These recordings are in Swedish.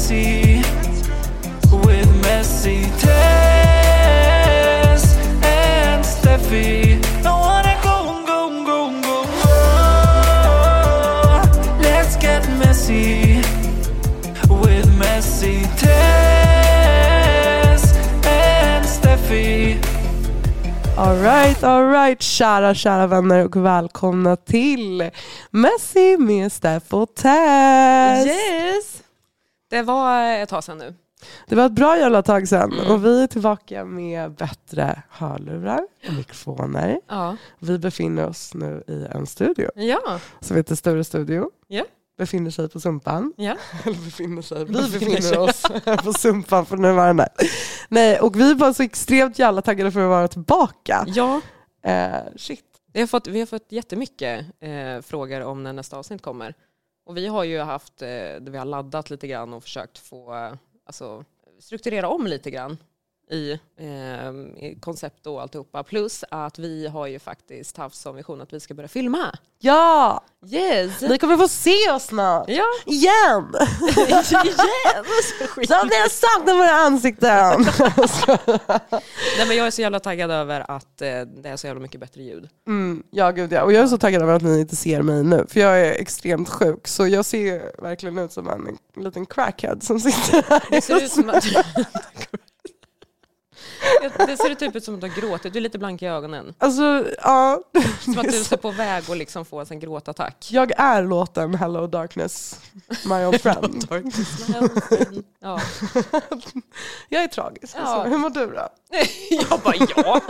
messy with messy Tess and Steffi. I wanna go, go, go, go, Oh, Let's get messy with messy Tess and Steffi. Alright, alright, kära, kära vänner och välkomna till Messi med Steph och Tess. Yes! Det var ett tag sedan nu. Det var ett bra jävla tag sedan Mm. och vi är tillbaka med bättre hörlurar och mikrofoner. Ja. Vi befinner oss nu i en studio Ja. som heter Stora Studio. Ja. Befinner sig på Sumpan. ja. Eller befinner sig, vi Befinner oss på Sumpan för nuvarande. Nej, och vi bara så extremt jävla taggade för att vara tillbaka. ja. Eh, shit. Vi, har fått, vi har fått jättemycket eh, frågor om när nästa avsnitt kommer. Och vi har ju haft, eh, vi har laddat lite grann och försökt få, eh, alltså, strukturera om lite grann i, eh, koncept och alltihopa. Plus att vi har ju faktiskt haft som vision att vi ska börja filma. Ja, Yes! ni kommer få se oss snart. Ja, Igen! igen! Så ni har saknat våra ansikten. Nej men jag är så jävla taggad över att eh, det är så jävla mycket bättre ljud. Mm, ja gud ja, och jag är så taggad över att ni inte ser mig nu, för jag är extremt sjuk. Så jag ser verkligen ut som en liten crackhead som sitter här. Det ser ut som att det ser typ ut som att du har gråtit, du är lite blank i ögonen. Alltså, ja. Som att du är på väg att liksom få en gråtattack. Jag är låten Hello Darkness, my old friend. Ja. jag är tragisk. Ja. Alltså. Hur mår du då? Jag bara ja.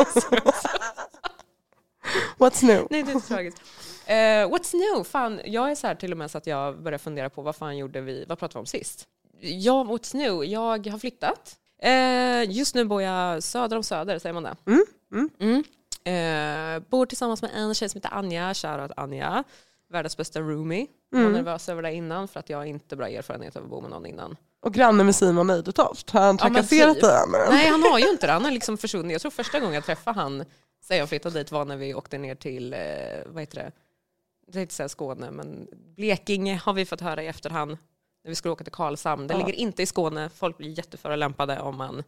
What's new? Nej det är inte tragiskt. Eh, what's new? Fan, jag är så här till och med så att jag börjar fundera på vad fan gjorde vi, vad pratade vi om sist? Ja, what's new? Jag har flyttat. Eh, just nu bor jag söder om Söder, säger man det? Mm, mm. Mm. Eh, bor tillsammans med en tjej som heter Anja, shoutout Anja. Världens bästa roomie. Jag var Mm. nervös över det innan för att jag har inte bra erfarenhet av att bo med någon innan. Och granne med Simon Eidetoft, har han Ja, trakasserat typ. dig ännu? Nej han har ju inte det, han har liksom försvunnit. Jag tror första gången jag träffade han sen jag flyttade dit var när vi åkte ner till, eh, vad heter det, jag tänkte säga Skåne, men Blekinge har vi fått höra i efterhand när vi skulle åka till Karlshamn. Det Ja. ligger inte i Skåne, folk blir jätteförolämpade om man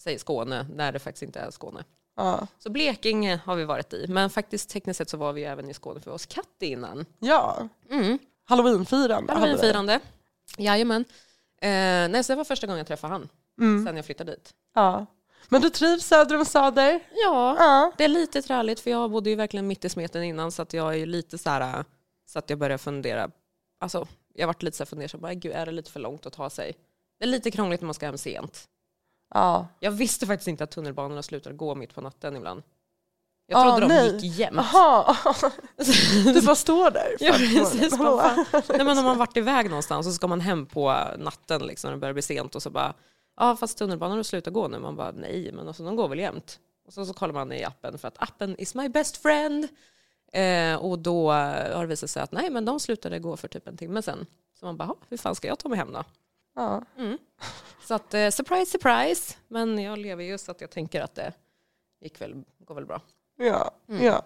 säger Skåne när det faktiskt inte är Skåne. Ja. Så Blekinge har vi varit i, men faktiskt tekniskt sett så var vi även i Skåne för oss Katti innan. ja. Mm. Halloweenfirande. Halloweenfirande. Jajamän. Eh, nej, så det var första gången jag träffade han, Mm. sen jag flyttade dit. Ja. Men du trivs söder om Söder? Ja, Ja. det är lite träligt för jag bodde ju verkligen mitt i smeten innan så att jag är lite så här, så att jag börjar fundera, alltså jag varit lite så här fundersam, bara, gud är det lite för långt att ta sig? Det är lite krångligt när man ska hem sent. Ja. Jag visste faktiskt inte att tunnelbanorna slutar gå mitt på natten ibland. Jag Ah, trodde nej. de gick jämt. Jaha, du bara står där. Ja, precis. Fan. Nej, men om man varit iväg någonstans och så ska man hem på natten liksom, när det börjar bli sent och så bara, ja fast tunnelbanan slutar gå nu. Man bara, nej men alltså de går väl jämt. Och så, så kollar man i appen för att appen is my best friend. Eh, och då har det visat sig att nej men de slutade gå för typ en timme sen. Så man bara, "Ha, hur fan ska jag ta mig hem då? Ja. Mm. Så att eh, surprise surprise. Men jag lever ju så att jag tänker att det gick väl, går väl bra. Ja. Mm. ja.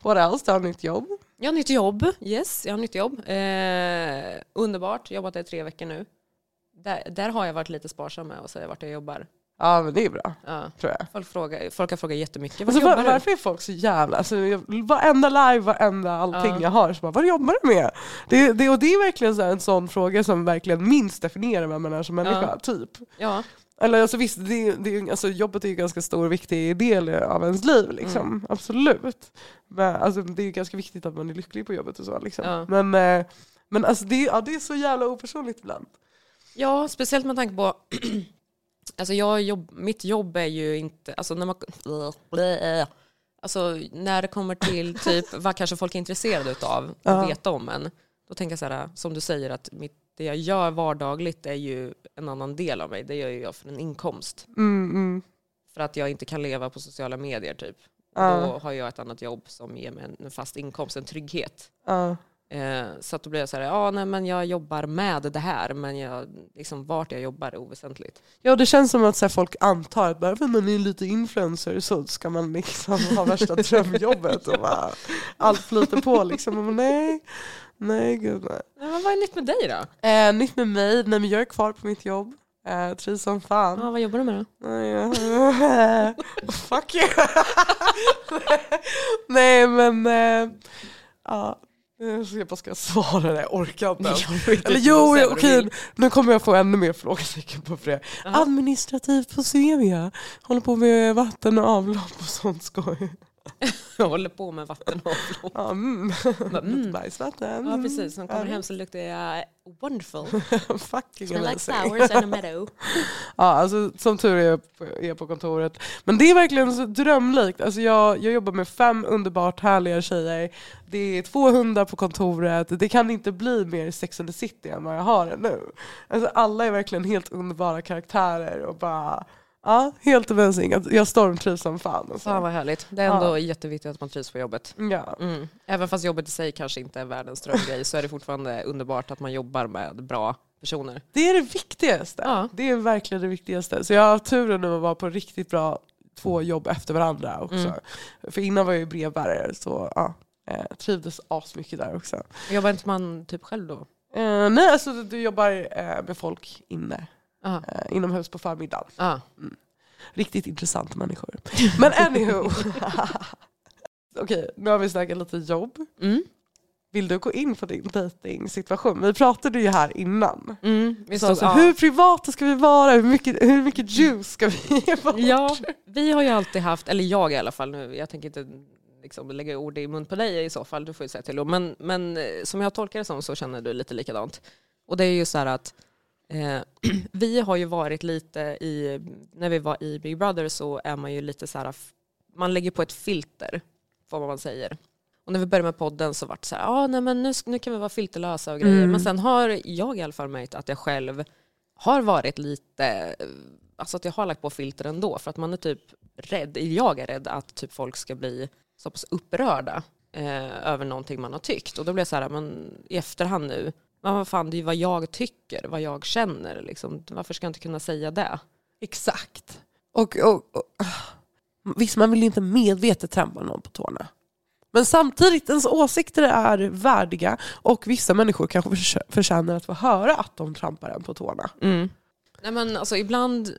What else? Du har nytt jobb? Jag har nytt jobb. Yes, jag har nytt jobb. Eh, underbart. Jobbat där i tre veckor nu. Där, där har jag varit lite sparsam med att säga vart jag jobbar. Ja men det är bra, Ja. tror jag. Folk, frågar, folk har frågat jättemycket. Alltså, jobbar var, du? varför är folk så jävla... Alltså, jag, varenda live, varenda allting Ja. jag har, så bara, vad jobbar du med? Det, det, och det är verkligen så en sån fråga som verkligen minst definierar vem man är som människa, Ja. typ. Ja, Eller alltså, visst, det, det, alltså, jobbet är ju en ganska stor och viktig del av ens liv, liksom. Mm. absolut. Men, alltså, det är ju ganska viktigt att man är lycklig på jobbet och så. Liksom. Ja. Men, eh, men alltså, det, ja, det är så jävla opersonligt ibland. ja speciellt med tanke på Alltså jag jobb, mitt jobb är ju inte, alltså när man, alltså när det kommer till typ vad kanske folk är intresserade utav och Ja. veta om en, då tänker jag så här, som du säger att mitt, det jag gör vardagligt är ju en annan del av mig, det gör jag för en inkomst. Mm, mm. För att jag inte kan leva på sociala medier typ. Ja. Då har jag ett annat jobb som ger mig en fast inkomst, en trygghet. Ja. Eh, så att då blir jag så här, ja nej men jag jobbar med det här men jag, liksom, vart jag jobbar är oväsentligt. Ja, det känns som att så här, folk antar att bara för att man är lite influencer så ska man liksom ha värsta drömjobbet och bara, allt flyter på liksom. Men nej, Nej gud nej. Men vad är nytt med dig då? Eh, nytt med mig, nej men jag är kvar på mitt jobb. Eh, trivs som fan. Ja, vad jobbar du med då? Fuck you. Nej men, eh, ja. Jag bara ska svara det, jag orkar inte. Eller jo, Säg ja, vad du okej, nu kommer jag få ännu mer frågetecken på det. Jaha. Administrativt på Svevia, håller på med vatten och avlopp och sånt skoj. Jag håller på med vatten och avlopp. Ja, mm. mm. Bajsvatten. Ja precis, när kommer hem så luktar jag wonderful. Fucking Smell like flowers in a meadow. Ja, alltså, som tur är jag är på kontoret. Men det är verkligen så drömlikt. Alltså, jag, jag jobbar med fem underbart härliga tjejer. Det är två hundar på kontoret. Det kan inte bli mer Sex and the City än vad jag har det nu. Alltså, alla är verkligen helt underbara karaktärer och bara Ja, helt amazing. Att Jag stormtrivs som fan. Alltså. Fan vad härligt. Det är ändå Ja. jätteviktigt att man trivs på jobbet. Ja. Mm. Även fast jobbet i sig kanske inte är världens drömgrej så är det fortfarande underbart att man jobbar med bra personer. Det är det viktigaste. Ja. Det är verkligen det viktigaste. Så jag har haft turen nu att vara på riktigt bra två jobb efter varandra också. Mm. För innan var jag ju brevbärare så ja, eh, trivdes asmycket där också. Jobbar inte man typ själv då? Eh, nej, alltså du jobbar eh, med folk inne, Aha. eh, inomhus på förmiddagen. Ah. Riktigt intressanta människor. Men anywho. Okej, nu har vi snackat lite jobb. Mm. Vill du gå in på din dejtingsituation? Vi pratade ju här innan. Mm. Så alltså, ja. Hur privata ska vi vara? Hur mycket, hur mycket juice ska vi ge bort? Ja, vi har ju alltid haft, eller jag i alla fall nu, jag tänker inte liksom lägga ord i mun på dig i så fall, du får ju säga till. Men, men eh, som jag tolkar det som så känner du lite likadant. Och det är ju så här att eh, vi har ju varit lite i, när vi var i Big Brother så är man ju lite så här, man lägger på ett filter, vad man säger. Och när vi började med podden så vart det så här, ah, nej men nu, nu kan vi vara filterlösa och grejer. Mm. Men sen har jag i alla fall märkt att jag själv har varit lite, alltså att jag har lagt på filter ändå för att man är typ rädd, jag är rädd att typ folk ska bli så pass upprörda eh, över någonting man har tyckt. Och då blir jag så här, men i efterhand nu, men vad fan det är ju vad jag tycker, vad jag känner. Liksom. Varför ska jag inte kunna säga det? Exakt. Och, och, och, visst, man vill ju inte medvetet trampa någon på tårna. Men samtidigt, ens åsikter är värdiga och vissa människor kanske förtjänar att få höra att de trampar en på tårna. Nej men alltså ibland,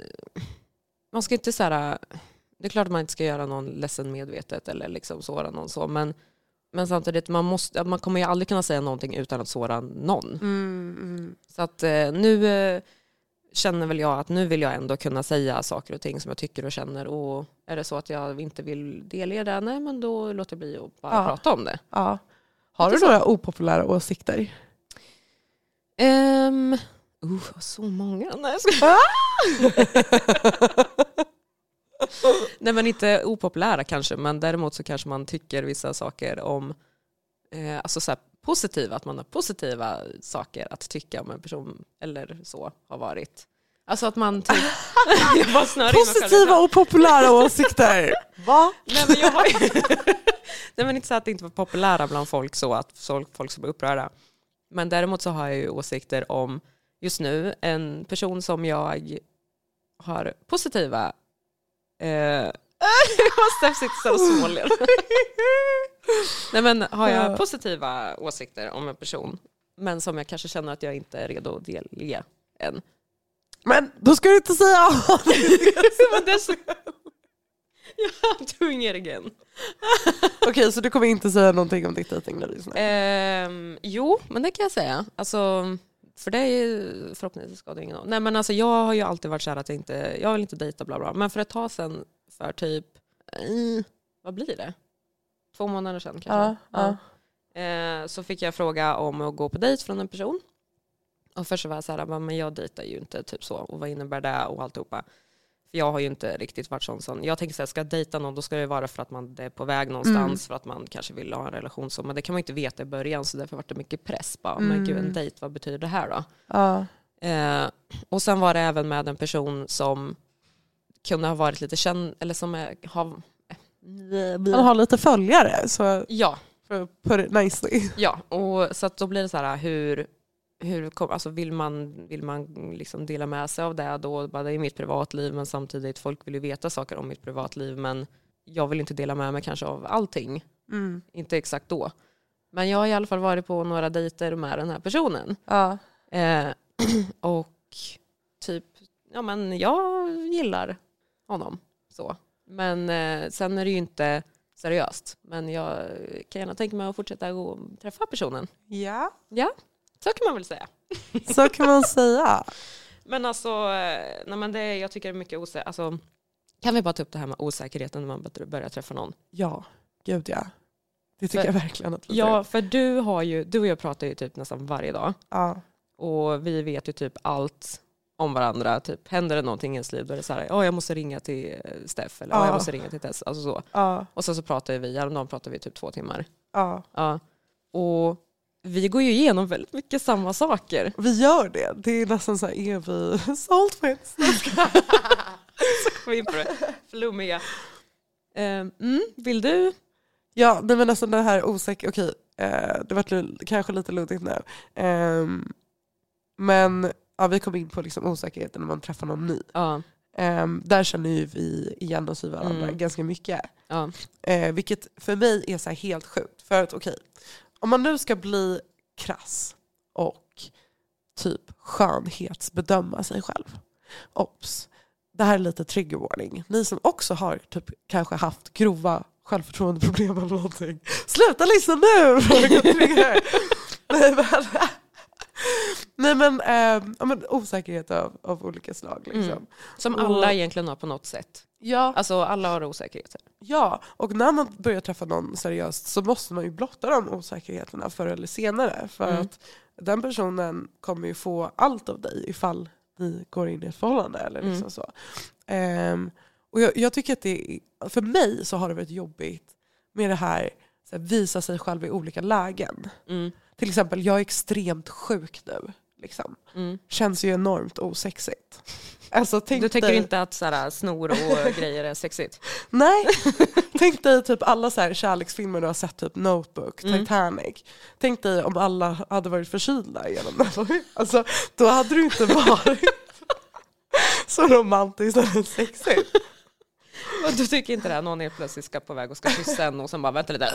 man ska inte så här, det är klart att man inte ska göra någon ledsen medvetet eller liksom såra någon så, men, men samtidigt, man, måste, man kommer ju aldrig kunna säga någonting utan att såra någon. Så att eh, nu eh, känner väl jag att nu vill jag ändå kunna säga saker och ting som jag tycker och känner och är det så att jag inte vill delge det, nej men då låter jag bli att bara Ja. prata om det. Ja. Har du några opopulära åsikter? Um, uh, så många. Nej, jag ska... Nej men inte opopulära kanske, men däremot så kanske man tycker vissa saker om, eh, alltså så här, positiva, att man har positiva saker att tycka om en person eller så har varit. Alltså att man typ... Positiva och populära åsikter! Va? Nej men jag har ju... Nej men inte så att det inte var populära bland folk så att folk, som blir upprörda. Men däremot så har jag ju åsikter om just nu en person som jag har positiva... Eh, Steff sitter så och småler. Nej men har Ja. jag positiva åsikter om en person men som jag kanske känner att jag inte är redo att delge än. Men då ska du inte säga det är again. Okej, så du kommer inte säga någonting om ditt dejtingliv? just nu? Ehm, jo, men det kan jag säga. Alltså, för det är ju förhoppningsvis ska det ingen av. Nej men alltså jag har ju alltid varit så här att jag inte, jag vill inte dejta bla bla. Men för ett tag sedan, för typ, eh, vad blir det? Två månader sedan kanske. Ja, ja. Eh, så fick jag fråga om att gå på dejt från en person. Och först så var jag så här, "Va, men jag dejtar ju inte typ så. Och vad innebär det och alltihopa. För jag har ju inte riktigt varit sån som, jag tänker så här, ska jag dejta någon då ska det vara för att man är på väg någonstans, för att man kanske vill ha en relation så. Men det kan man inte veta i början så därför var det mycket press. Bara, Men gud en dejt, vad betyder det här då? Ja. Eh, och sen var det även med en person som kunde ha varit lite känd, eller som är, har... Han har lite följare, så Ja, för att put it nicely. Ja, och så att då blir det så här hur, hur kom, alltså vill man, vill man liksom dela med sig av det då? Bara, det är mitt privatliv men samtidigt folk vill ju veta saker om mitt privatliv men jag vill inte dela med mig kanske av allting. Mm. Inte exakt då. Men jag har i alla fall varit på några dejter med den här personen. Ja. Eh, och typ, ja men jag gillar honom så. Men eh, sen är det ju inte seriöst. Men jag kan gärna tänka mig att fortsätta gå och träffa personen. ja, Ja, så kan man väl säga. så kan man säga. Men alltså, eh, nej men det, jag tycker det är mycket osäkert. Alltså, kan vi bara ta upp det här med osäkerheten när man börjar träffa någon? Ja, gud ja. Det tycker För- jag verkligen att Ja, för du, har ju, du och jag pratar ju typ nästan varje dag. ja. Och vi vet ju typ allt om varandra. Typ, händer det någonting i ens liv då är det så här, "Ja, jag måste ringa till eh, Steff eller "Ja, Ja. jag måste ringa till Tess. Alltså så. Och sen så pratar vi, häromdagen pratade vi typ två timmar. ja. Och vi går ju igenom väldigt mycket samma saker. Vi gör det. Det är nästan så här, är vi soulmates? så kom vi in på det. Flummiga. Eh, mm, vill du? Ja, nej men nästan det här osäkra, okej, eh, det var li- kanske lite luddigt nu. Ehm, men ja, vi kom in på liksom osäkerheten när man träffar någon ny. Ja. Ehm, där känner ju vi igen oss i varandra Mm. ganska mycket. ja. Eh, vilket för mig är så helt sjukt. För att okej, om man nu ska bli krass och typ skönhetsbedöma sig själv. Ops, det här är lite trigger warning. Ni som också har typ kanske haft grova självförtroendeproblem eller någonting. Sluta lyssna nu! Nej men, nej, men, eh, ja, men osäkerhet av, av olika slag. Liksom. Mm. Som Och- alla egentligen har på något sätt. Ja, Alltså alla har osäkerheter. Ja, och när man börjar träffa någon seriöst så måste man ju blotta de osäkerheterna förr eller senare. För Mm. att den personen kommer ju få allt av dig ifall ni går in i ett förhållande. Eller Mm. liksom så. Ehm, och jag, jag tycker att det, för mig så har det varit jobbigt med det här, så här visa sig själv i olika lägen. Mm. Till exempel, jag är extremt sjuk nu. Liksom. Mm. Känns ju enormt osexigt. Alltså, tänk Du tycker dig- inte att så här, snor och grejer är sexigt? Nej, tänk dig typ alla så här kärleksfilmer du har sett, typ Notebook, Mm. Titanic. Tänk dig om alla hade varit förkylda genom den. Alltså, då hade du inte varit så romantiskt eller sexigt. Och du tycker inte det någon helt plötsligt ska på väg och ska kyssa en och sen bara vänta lite.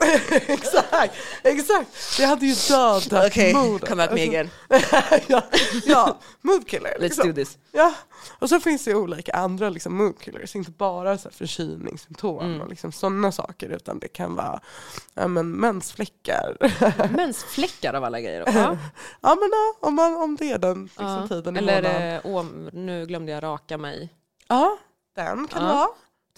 exakt, exakt. Det hade ju dödat modet. come at me Alltså, again. ja, ja, moodkiller. Let's Liksom. do this. Ja. Och så finns det ju olika andra liksom, moodkillers, inte bara så här förkylningssymptom Mm. och liksom sådana saker utan det kan vara ja, men, mensfläckar. Mensfläckar av alla grejer. Ja. Ja men ja, om, man, om det är den liksom, Ja. tiden i Eller månaden. eh, åh, nu glömde jag raka mig. Ja, den kan Ja. det vara.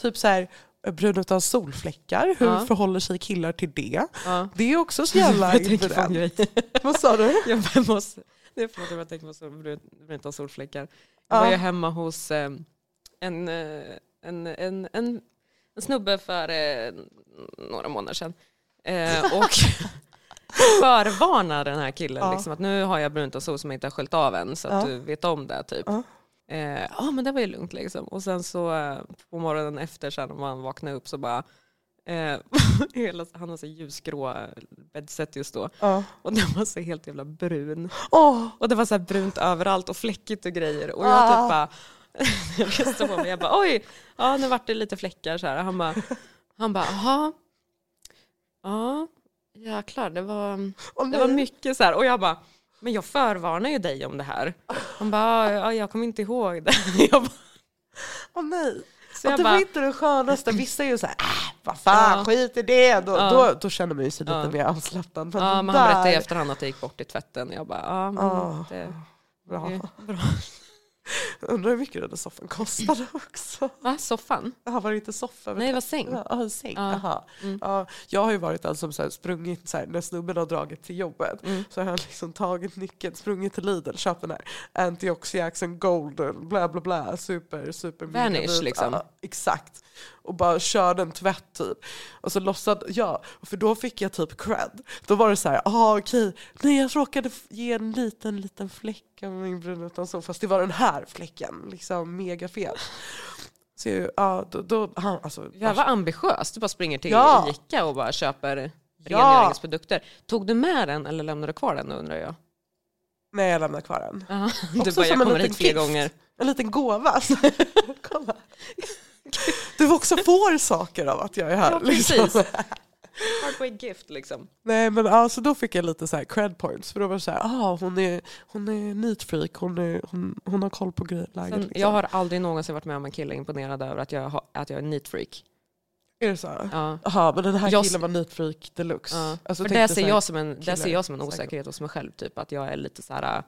Typ så här brun utan solfläckar, hur Ja. förhåller sig killar till det? Ja. Det är också så jävla grej. Vad sa du? Jag måste, det är förlåt, jag tänker på brunt av solfläckar. Jag Ja. var ju hemma hos eh, en, eh, en, en, en, en snubbe för eh, några månader sedan. Eh, och förvarnar den här killen liksom, att nu har jag brunt av sol som jag inte har sköljt av än så att du vet om det. Typ. Ja. Eh, Ja men det var ju lugnt liksom. Och sen så eh, på morgonen efter sen när man vaknade upp så bara eh, han har så ljusgrå bäddset just då Ja. och den var så helt jävla brun. Åh, Och det var så brunt överallt och fläckigt och grejer. Och jag Ah. typ bara, jag reste på mig, jag bara oj, ja nu vart det lite fläckar så här. Han bara, han bara, jaha, ja jäklar det var, åh, det var mycket så här. Och jag bara, men jag förvarnar ju dig om det här. Han bara, ja, jag kommer inte ihåg det. Jag bara, Åh, nej. så jag det var bara, inte det skönaste. Vissa är ju såhär, äh, vad fan, Ja. skit i det. Då, Ja. då, då känner man ju sig lite Ja. mer avslappnad. Men ja det men han berättade i efterhand att det gick bort i tvätten. Jag bara, ja men Ah. det Bra. är bra. Undrar hur mycket den där soffan kostade också. Va, soffan? Jaha, var det inte soffa? Nej det var säng. Ja, en säng. Ja. Jaha. Mm. Ja, jag har ju varit den som så här sprungit, så här, när snubben har dragit till jobbet, Mm. så har han liksom tagit nyckeln, sprungit till Lidl, köpt den här Antioxidants Golden, bla bla bla, super, super Vanish, liksom. Ja, exakt. Och bara körde en tvätt typ. Och så låtsade, ja, för då fick jag typ cred. Då var det så här, ah okej, nej jag råkade ge en liten, liten fläck av min brun utan så, fast det var den här fläcken, liksom mega fel. Så ja, då, då han, alltså, Jävla ambitiös, du bara springer till Ja. Ica och bara köper Ja. rengöringsprodukter. Tog du med den eller lämnade du kvar den undrar jag? Nej jag lämnar kvar den. Ja, du Också bara, jag kommer hit fler gift. gånger. En liten gåva. Så, kolla. Du också får saker av att jag är här. Ja, liksom. precis. Free gift liksom. Nej men alltså då fick jag lite så här cred points för då var det så här, ah, hon är, hon är neat hon, är, hon, hon har koll på läget, liksom. jag har aldrig någonsin varit med om en kille imponerad över att jag, har, att jag är neat freak. Är det så? Ja. Jaha, men den här Jag- killen var neat deluxe. Ja. Alltså, För det ser, jag som en, det ser jag som en osäkerhet hos mig själv, typ att jag är lite så här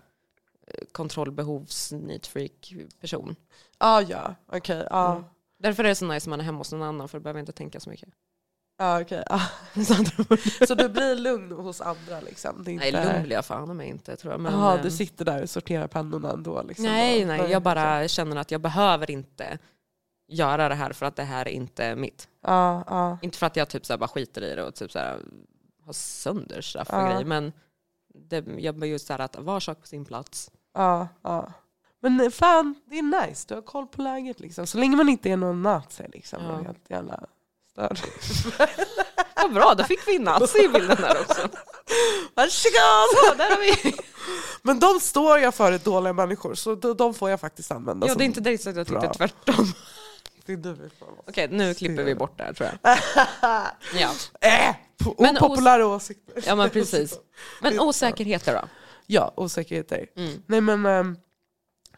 eh, kontrollbehovs neat person. Ah, ja, okej. ja. Mm. Därför är det så nice när man är hemma hos någon annan för då behöver jag inte tänka så mycket. Ja, okej. ja. så du blir lugn hos andra liksom? Är Nej, inte... lugn blir jag fan mig inte tror jag. Men, Jaha, eh, du sitter där och sorterar pennorna ändå? Liksom, nej, och- nej, jag bara känner att jag behöver inte göra det här för att det här är inte mitt. Ja, ja. Inte för att jag typ så bara skiter i det och typ så här har sönder straff och grejer, men det, jag bara just så här att var sak på sin plats. Ja, ja. Men eh, fan, det är nice. Du har koll på läget liksom. Så länge man inte är någon nazi liksom. Ja. Ja. Helt jävla störd. Vad bra, då fick vi nazi i bilden där också. Varsågod! Ja, där har vi. Men de står jag för dåliga människor så de, får jag faktiskt använda. Ja, det är inte direkt så att jag tyckte bra. tvärtom. Okej, nu klipper vi bort det här tror jag. Ja, Äh, Men opopulära åsikter. ja men precis. Men osäkerheter då? Ja, osäkerheter. Mm. Nej men ehm,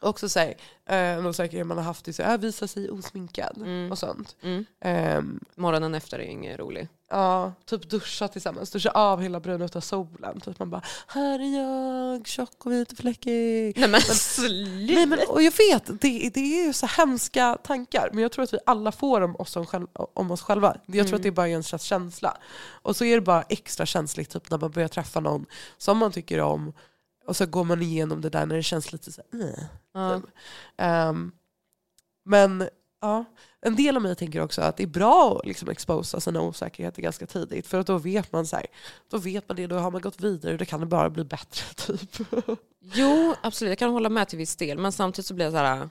också så här, eh, en osäkerhet man har haft är så här, visa sig osminkad Mm. och sånt. Mm. Ehm, Morgonen efter är ju ingen rolig. ja, typ duscha tillsammans, duscha av hela bruna av solen. Typ man bara, här är jag, tjock och vit och fläckig. Nej men Nej, sluta! men, och jag vet, det, det är ju så hemska tankar men jag tror att vi alla får dem oss om, själv, om oss själva. Jag tror Mm. att det är bara en slags känsla. Och så är det bara extra känsligt typ, när man börjar träffa någon som man tycker om och så går man igenom det där när det känns lite så här, "Äh." Ehm, men ja, en del av mig tänker också att det är bra att liksom exposa sina osäkerheter ganska tidigt. För att då vet man så här, då vet man det, då har man gått vidare, då kan det bara bli bättre. typ. Jo, absolut. Jag kan hålla med till viss del. Men samtidigt så blir det så här,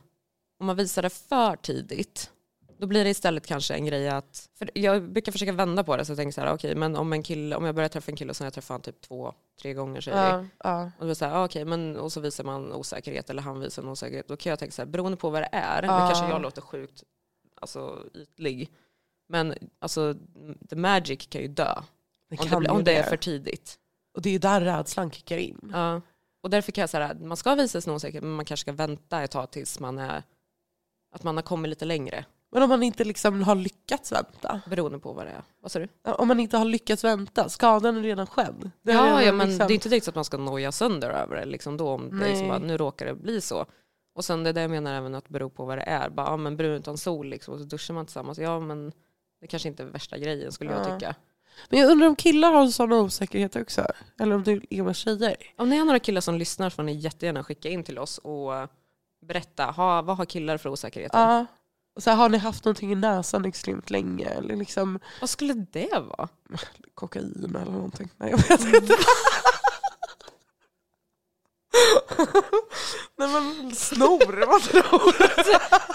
om man visar det för tidigt, då blir det istället kanske en grej att, för jag brukar försöka vända på det så jag tänker så här, okej, men om en kille, om jag börjar träffa en kille och sen jag träffat honom typ två, tre gånger säger. Ja, ja. Och, då det så här, okej, men, och så visar man osäkerhet eller han visar en osäkerhet. Då kan jag tänka så här, beroende på vad det är, nu Ja. kanske jag låter sjukt alltså, ytlig. Men alltså, the magic kan ju dö Det om det, kan blir- ju om det är för tidigt. Och det är ju där rädslan kickar in. Ja. Och därför kan jag säga att man ska visa sin osäkerhet men man kanske ska vänta ett tag tills man är att man har kommit lite längre Men om man inte liksom har lyckats vänta? beroende på vad det är. Vad sa du? Om man inte har lyckats vänta, skadan är redan skedd. Det är Ja, redan ja men liksom- det är inte direkt så att man ska noja sönder över det liksom då om det liksom bara, nu råkar det bli så. Och sen det är det jag menar även att det beror på vad det är. Bara, ja, men brun utan sol liksom, och så duschar man tillsammans. Ja men det kanske inte är värsta grejen skulle jag Ja. tycka. Men jag undrar om killar har sådana osäkerheter också? Eller om det är med tjejer? Om ni har några killar som lyssnar får ni jättegärna skicka in till oss och berätta, ha, vad har killar för osäkerheter? Ja. Och så här, har ni haft någonting i näsan extremt länge? Eller liksom Vad skulle det vara? kokain eller någonting? Nej jag vet inte. Nej men snor, vad tror?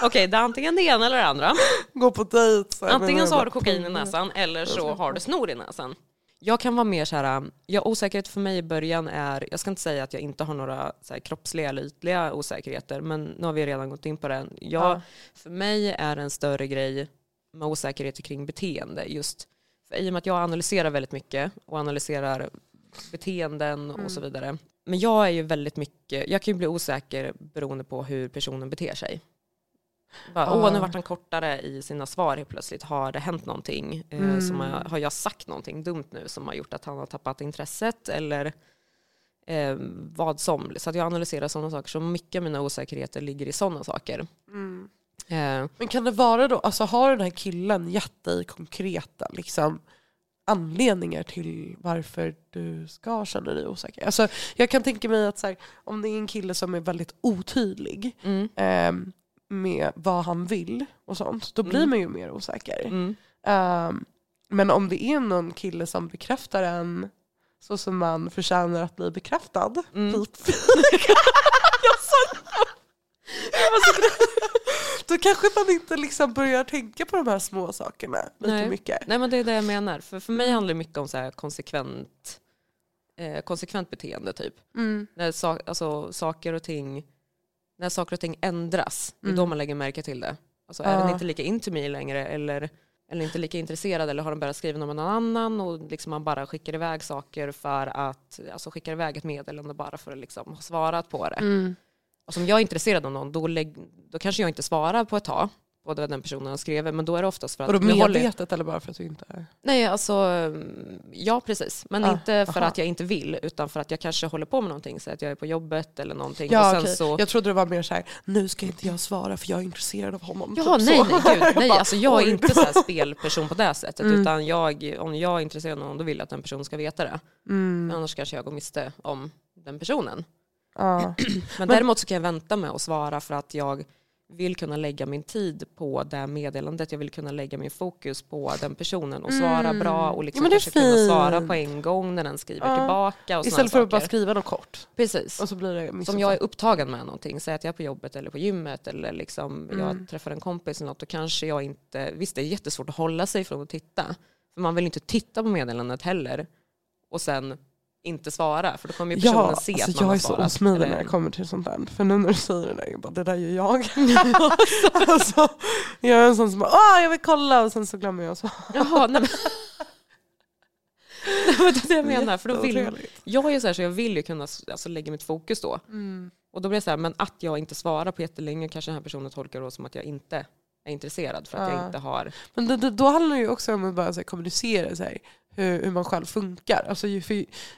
Okej, det är antingen det ena eller det andra. Gå på dejt. så här, Antingen så har du kokain i näsan eller så har du snor i näsan. Jag kan vara mer så här, ja, osäkerhet för mig i början är, jag ska inte säga att jag inte har några så här, kroppsliga eller ytliga osäkerheter, men nu har vi redan gått in på det. Jag, Ja. För mig är en större grej med osäkerhet kring beteende. Just för I och med att jag analyserar väldigt mycket och analyserar beteenden och så vidare. Men jag är ju väldigt mycket, jag kan ju bli osäker beroende på hur personen beter sig. Bara. Åh, nu vart han kortare i sina svar helt plötsligt. Har det hänt någonting? Eh, Mm. som har, har jag sagt någonting dumt nu som har gjort att han har tappat intresset? Eller eh, vad som. Så att jag analyserar sådana saker. Så mycket av mina osäkerheter ligger i sådana saker. Mm. Eh, Men kan det vara då, alltså har den här killen gett dig konkreta liksom, anledningar till varför du ska känna dig osäker? Alltså, jag kan tänka mig att så här, om det är en kille som är väldigt otydlig mm, ehm, med vad han vill och sånt, då blir Mm. man ju mer osäker. mm. Ehm, men om det är någon kille som bekräftar en så som man förtjänar att bli bekräftad, Mm. typ. Då kanske man inte liksom börjar tänka på de här små sakerna lite Nej. mycket. Nej men det är det jag menar. För, för mig handlar det mycket om så konsekvent, eh, konsekvent beteende typ. Mm. När sa, alltså, saker och ting när saker och ting ändras, det är då Mm. man lägger märke till det. Alltså. Är den inte lika into me längre eller eller inte lika intresserad eller har de börjat skriva om någon annan och liksom man bara skickar iväg saker för att, alltså skickar iväg ett meddelande bara för att liksom ha svarat på det. Mm. Och som jag är intresserad av någon, då, lägg, då kanske jag inte svarar på ett tag på det den personen har skrivit, men då är det oftast för att... Vadå medvetet eller bara för att du inte är... Nej, alltså mm, ja precis. Men Ah, inte för aha. att jag inte vill, utan för att jag kanske håller på med någonting, så att jag är på jobbet eller någonting. och Ja, sen okej. så... Jag trodde det var mer så här, nu ska inte jag svara för jag är intresserad av honom. Ja, typ nej, så. nej, gud, nej. Alltså, jag är inte så spelperson på det sättet. Mm. Utan jag, om jag är intresserad av någon, då vill jag att den personen ska veta det. Mm. Annars kanske jag går miste om den personen. Ja. Men, däremot så kan jag vänta med att svara för att jag vill kunna lägga min tid på det meddelandet. Jag vill kunna lägga min fokus på den personen och svara Mm. bra och Ja, liksom är kanske kunna svara på en gång när den skriver Ja. tillbaka. Och Istället för att bara skriva något kort. Precis. Och så blir det Som jag är upptagen med någonting, säg att jag är på jobbet eller på gymmet eller liksom Mm. jag träffar en kompis eller något, då kanske jag inte, visst det är jättesvårt att hålla sig från att titta, för man vill inte titta på meddelandet heller och sen inte svara, för då kommer ju personen Ja, se alltså att man jag har är så svarat. osmidig när det kommer till sånt där. För nu när du säger det där, jag bara, det där gör jag. alltså, jag är en sån som bara, jag vill kolla och sen så glömmer jag. Så. Jaha, nej men... nej, men det är det jag menar, för då vill, Jätteotrevligt. jag är så, här, så jag vill ju kunna alltså, lägga mitt fokus då. Mm. Och då blir det så här, men att jag inte svarar på jättelänge kanske den här personen tolkar då som att jag inte är intresserad för att Ja. jag inte har Men det, det, då handlar det ju också om att bara så här, kommunicera så här, hur, hur man själv funkar. Alltså,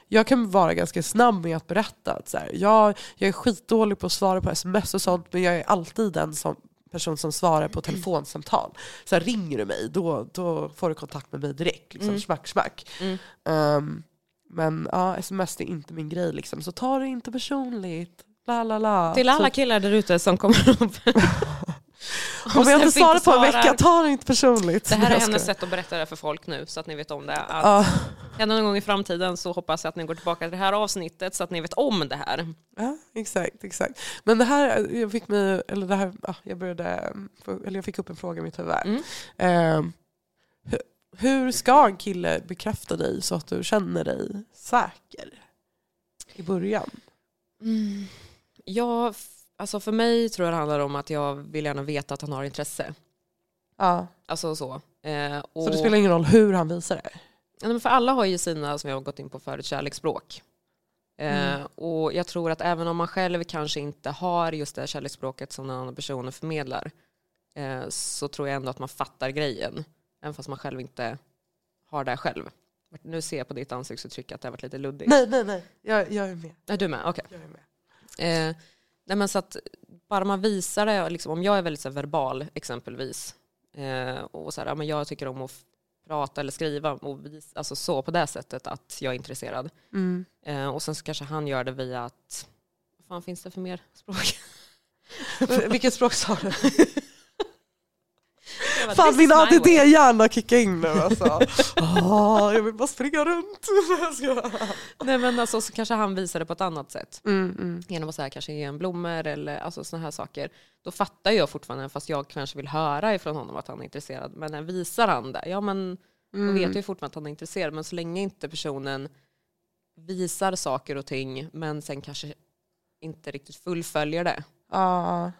jag kan vara ganska snabb med att berätta att så här, jag, jag är skitdålig på att svara på sms och sånt men jag är alltid den som, person som svarar på telefonsamtal. Så här, ringer du mig då, då får du kontakt med mig direkt. Liksom, Mm. Smack smack. Mm. Ehm, men ja, sms är inte min grej liksom. Så ta det inte personligt. La, la, la. Till alla Så, killar där ute som kommer upp. om jag inte svarar på en vecka, ta det inte personligt. Det här är Jag hennes sätt att berätta det för folk nu så att ni vet om det. Att Ja. Händer någon gång i framtiden så hoppas jag att ni går tillbaka till det här avsnittet så att ni vet om det här. Ja, exakt, exakt. Men det här, jag fick mig, eller det här, ja, jag började, eller jag fick upp en fråga i mitt huvud. Mm. Ehm, hur, hur ska en kille bekräfta dig så att du känner dig säker i början? Mm. Ja, f- alltså för mig tror jag det handlar om att jag vill gärna veta att han har intresse. Ja. Alltså så. Eh, och, Så det spelar ingen roll hur han visar det? Ja, men för alla har ju sina, som jag har gått in på förut, kärleksspråk. Eh, Mm. och jag tror att även om man själv kanske inte har just det kärleksspråket som den andra personen förmedlar eh, så tror jag ändå att man fattar grejen. Även fast man själv inte har det själv. Nu ser jag på ditt ansiktsuttryck att det har varit lite luddigt. Nej, nej, nej. Jag, jag är med. Är du med? Okej. Med. Eh, nej men så att bara man visar det, liksom, om jag är väldigt så här, verbal exempelvis eh, och så här, ja, men jag tycker om att prata eller skriva och vis, alltså så på det sättet att jag är intresserad. Mm. Eh, och sen så kanske han gör det via att, vad fan finns det för mer språk? Vilket språk sa du? Bara, Fan "This min is my way." ADD-hjärna kickar in nu alltså. Ah, jag vill bara springa runt. Nej men alltså så kanske han visar det på ett annat sätt. mm, mm. Genom att så här, kanske ge en blommor eller alltså, såna här saker. Då fattar jag fortfarande, fast jag kanske vill höra ifrån honom att han är intresserad. Men när visar han det, ja men Då Mm. vet jag ju fortfarande att han är intresserad. Men så länge inte personen visar saker och ting men sen kanske inte riktigt fullföljer det. Ja.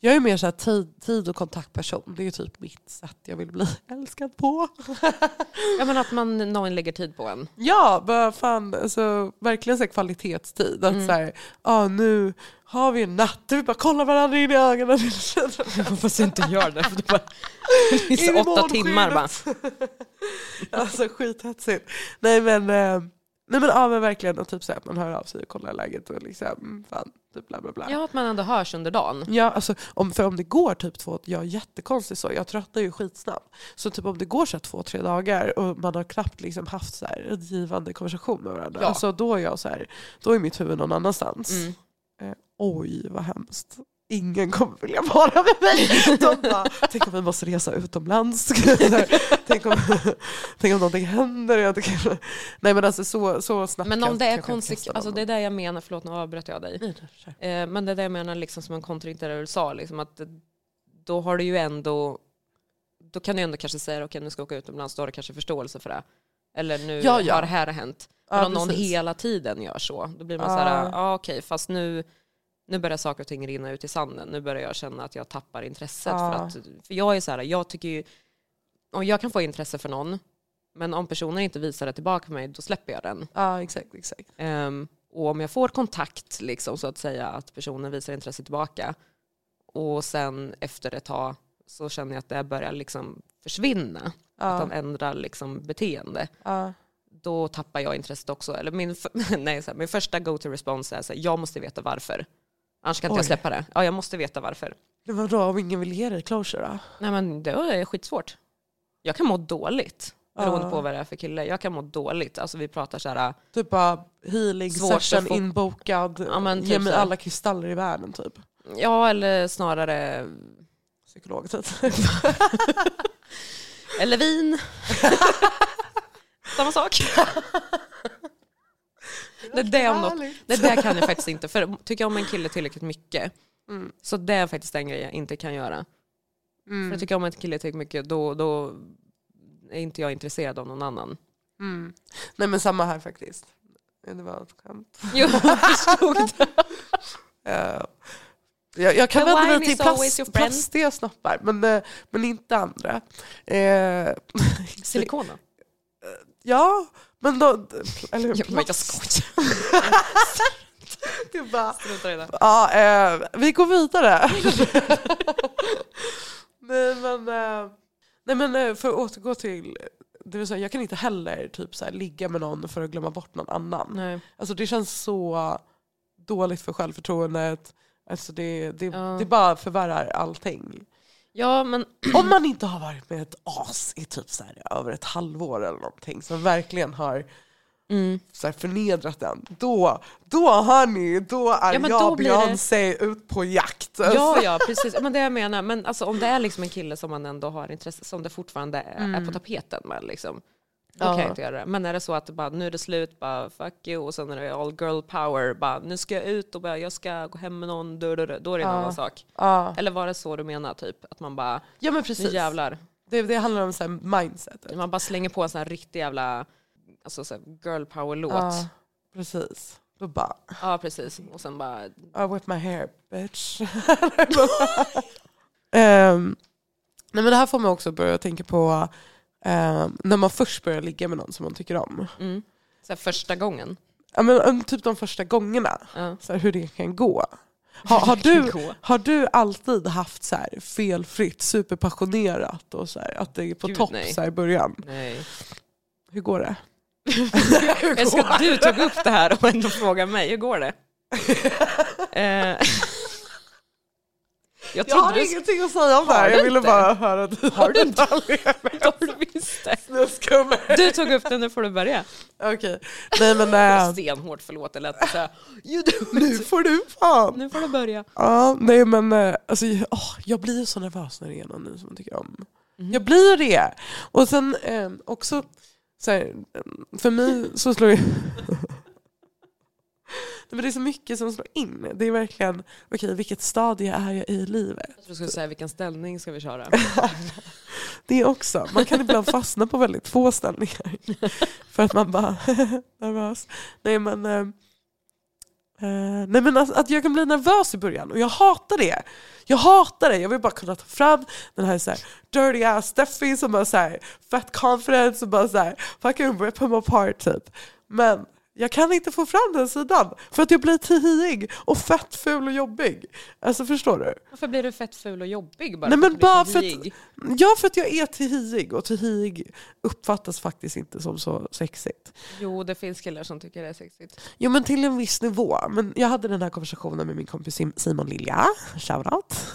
Jag är mer så här tid, tid och kontaktperson. Det är typ mitt sätt jag vill bli älskad på. Ja men att man, någon lägger tid på en. Ja, fan, alltså, verkligen så här kvalitetstid. Att Mm. så här, ah, nu har vi en natt vi bara kollar varandra in i ögonen. Fast inte gör det. För det bara, i åtta timmar bara. alltså skithetsigt. Nej men, eh, nej, men, ja, men verkligen och typ så här, att man hör av sig och kollar läget och liksom, fan, bla bla bla. Ja att man ändå hörs under dagen. Ja, alltså, om, för om det går typ två, jag är jättekonstig så, jag tröttnar ju skitsnabbt. Så typ om det går så här två, tre dagar och man har knappt liksom haft så här en givande konversation med varandra. Ja. Alltså, då är jag så här, då är mitt huvud någon annanstans. Mm. Oj vad hemskt. Ingen kommer vilja vara med mig. De bara, tänk om vi måste resa utomlands. tänk, om, tänk om någonting händer. Jag tycker, nej men alltså så, så snabbt Men om det är konsekvent, alltså någon. det är det jag menar, förlåt nu avbröt jag dig. Nej. Eh, men det är det jag menar liksom som en du sa, liksom att då har du ju ändå, då kan du ändå kanske säga okej nu ska jag åka utomlands, då har du kanske förståelse för det. Eller nu Ja, ja. har det här hänt. Men Ja, om någon precis. hela tiden gör så, då blir man så här, ja okej fast nu, nu börjar saker och ting rinna ut i sanden. Nu börjar jag känna att jag tappar intresset. Ja. För, att, för jag är så här, jag tycker ju, och jag kan få intresse för någon, men om personen inte visar det tillbaka för mig, då släpper jag den. Ja, exakt, exakt. Ehm, och om jag får kontakt, liksom, så att säga, att personen visar intresse tillbaka och sen efter ett tag så känner jag att det börjar liksom försvinna, att Ja, de ändrar liksom beteende, ja, då tappar jag intresset också. Eller min, nej, så här, min första go-to-respons är att jag måste veta varför. Annars kan inte Oj. jag släppa det. Ja, jag måste veta varför. det var då om ingen vill ge dig closure då? Nej, men det är skitsvårt. Jag kan må dåligt beroende på vad det är för kille. Jag kan må dåligt. Alltså vi pratar så här, Typ bara healing Svårt session få- inbokad, Ja, men ge typ mig så. alla kristaller i världen typ. ja eller snarare, Psykolog typ. eller vin. Samma sak. Nej, det, om något, Härligt. det där kan jag faktiskt inte. För tycker jag om en kille tillräckligt mycket, Mm. så det är faktiskt en grej jag inte kan göra. För Mm. jag tycker om en kille tillräckligt mycket, då, då är inte jag intresserad av någon annan. Mm. Nej men samma här faktiskt. Ja, Det var ett skämt. Jo, jag förstod det. Eh, jag, jag kan vända mig till plast, plastiga snoppar men, eh, men inte andra. Eh, Silikona. ja, men då... Eller, Ja, men jag skojar. är bara, i det. ja, eh, vi går vidare. nej men, eh, nej, men eh, för att återgå till det vill säga, jag kan inte heller typ så här, ligga med någon för att glömma bort någon annan. Nej. Alltså det känns så dåligt för självförtroendet. Alltså det, det, Ja. det bara förvärrar allting. Ja, men Om man inte har varit med ett as i typ så här, över ett halvår eller någonting som verkligen har mm. så här, förnedrat den, då, då hörni, då är Ja, jag då blir det- Beyoncé ut på jakt. Alltså. Ja, ja, precis. Men det jag menar, men alltså, om det är liksom en kille som man ändå har intresse som det fortfarande är, är på tapeten med, liksom, då kan Ja. jag inte göra det. Men är det så att bara, nu är det slut, bara fuck you, och sen är det all girl power, bara, nu ska jag ut och bara, jag ska gå hem med någon, då, är det en Ja. annan sak. Ja. Eller var det så du menar, typ? Att man bara, ja men nu precis. jävlar. Det, det handlar om så här, mindset. Man bara slänger på en sån här riktig jävla alltså, så girl power-låt. Ja, Ja. precis. Då bara, precis. Och sen bara, I whip my hair bitch. Ehm, nej men det här får mig också börja tänka på ehm, när man först börjar ligga med någon som man tycker om. mm. så här, första gången. Ja, men, um, typ de första gångerna, Ja. så här, hur det kan gå. Har, har, du, har du alltid haft så här, felfritt, superpassionerat och så här, att det är på Gud, topp nej. så i början? Nej. Hur går det? Jag älskar att du tog upp det här och ändå frågar mig, hur går det? Eh, jag Jag har du ingenting att säga om det här, jag ville inte? bara höra dina Har du inte? Har du visst det? Du tog upp det, nu får du börja. Okej, nej men äh, Stenhårt, förlåt, det lät så nu får du fan. Nu får du börja. Ja, nej men äh, alltså, åh, jag blir ju så nervös när det är någon ny som jag tycker om. Mhm. Jag blir det. Och sen eh, också, så här, eh, för mig så slår ju... Men det är så mycket som slår in. Det är verkligen, okej vilket stadie är jag i livet? Jag skulle säga, vilken ställning ska vi köra? Det också. Man kan ibland fastna på väldigt få ställningar. För att man bara nervös. Nej men, eh, eh, nej, men alltså, att jag kan bli nervös i början och jag hatar det. Jag hatar det. Jag vill bara kunna ta fram den här, så här dirty ass Steffi som bara så här, fett confidence och bara så här, fucking rip him apart typ. Men jag kan inte få fram den sidan för att jag blir tidig och fett ful och jobbig. Alltså förstår du? Varför blir du fett ful och jobbig bara Nej, för men blir bara för att-? Ja, för att jag är tidig och tidig uppfattas faktiskt inte som så sexigt. Jo, det finns killar som tycker det är sexigt. Jo men till en viss nivå. Men jag hade den här konversationen med min kompis Sim- Simon Lilja, shoutout.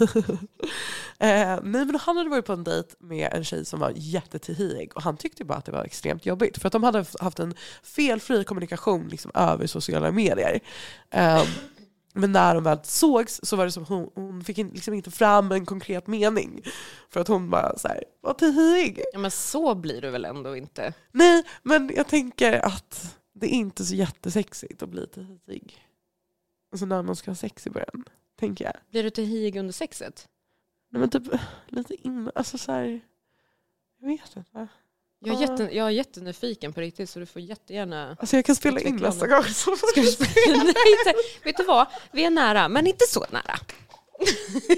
eh, nej men han hade varit på en dejt med en tjej som var jättetidig och han tyckte bara att det var extremt jobbigt. För att de hade haft en felfri kommunikation liksom, över sociala medier. Eh, men när de väl sågs så var det som hon, hon fick in, liksom inte fram en konkret mening. För att hon bara så här, var tidig. Ja, men så blir du väl ändå inte? Nej, men jag tänker att det är inte så jättesexigt att bli tidig. Alltså när man ska ha sex i början, tänker jag. Blir du till hiig under sexet? Nej men typ lite innan, alltså så här, jag vet inte. Jag är, Ja. jätte, jag är jättenyfiken på riktigt så du får jättegärna... Alltså jag kan spela in nästa gång. Så Ska du spela? Nej, inte. Vet du vad? Vi är nära, men inte så nära.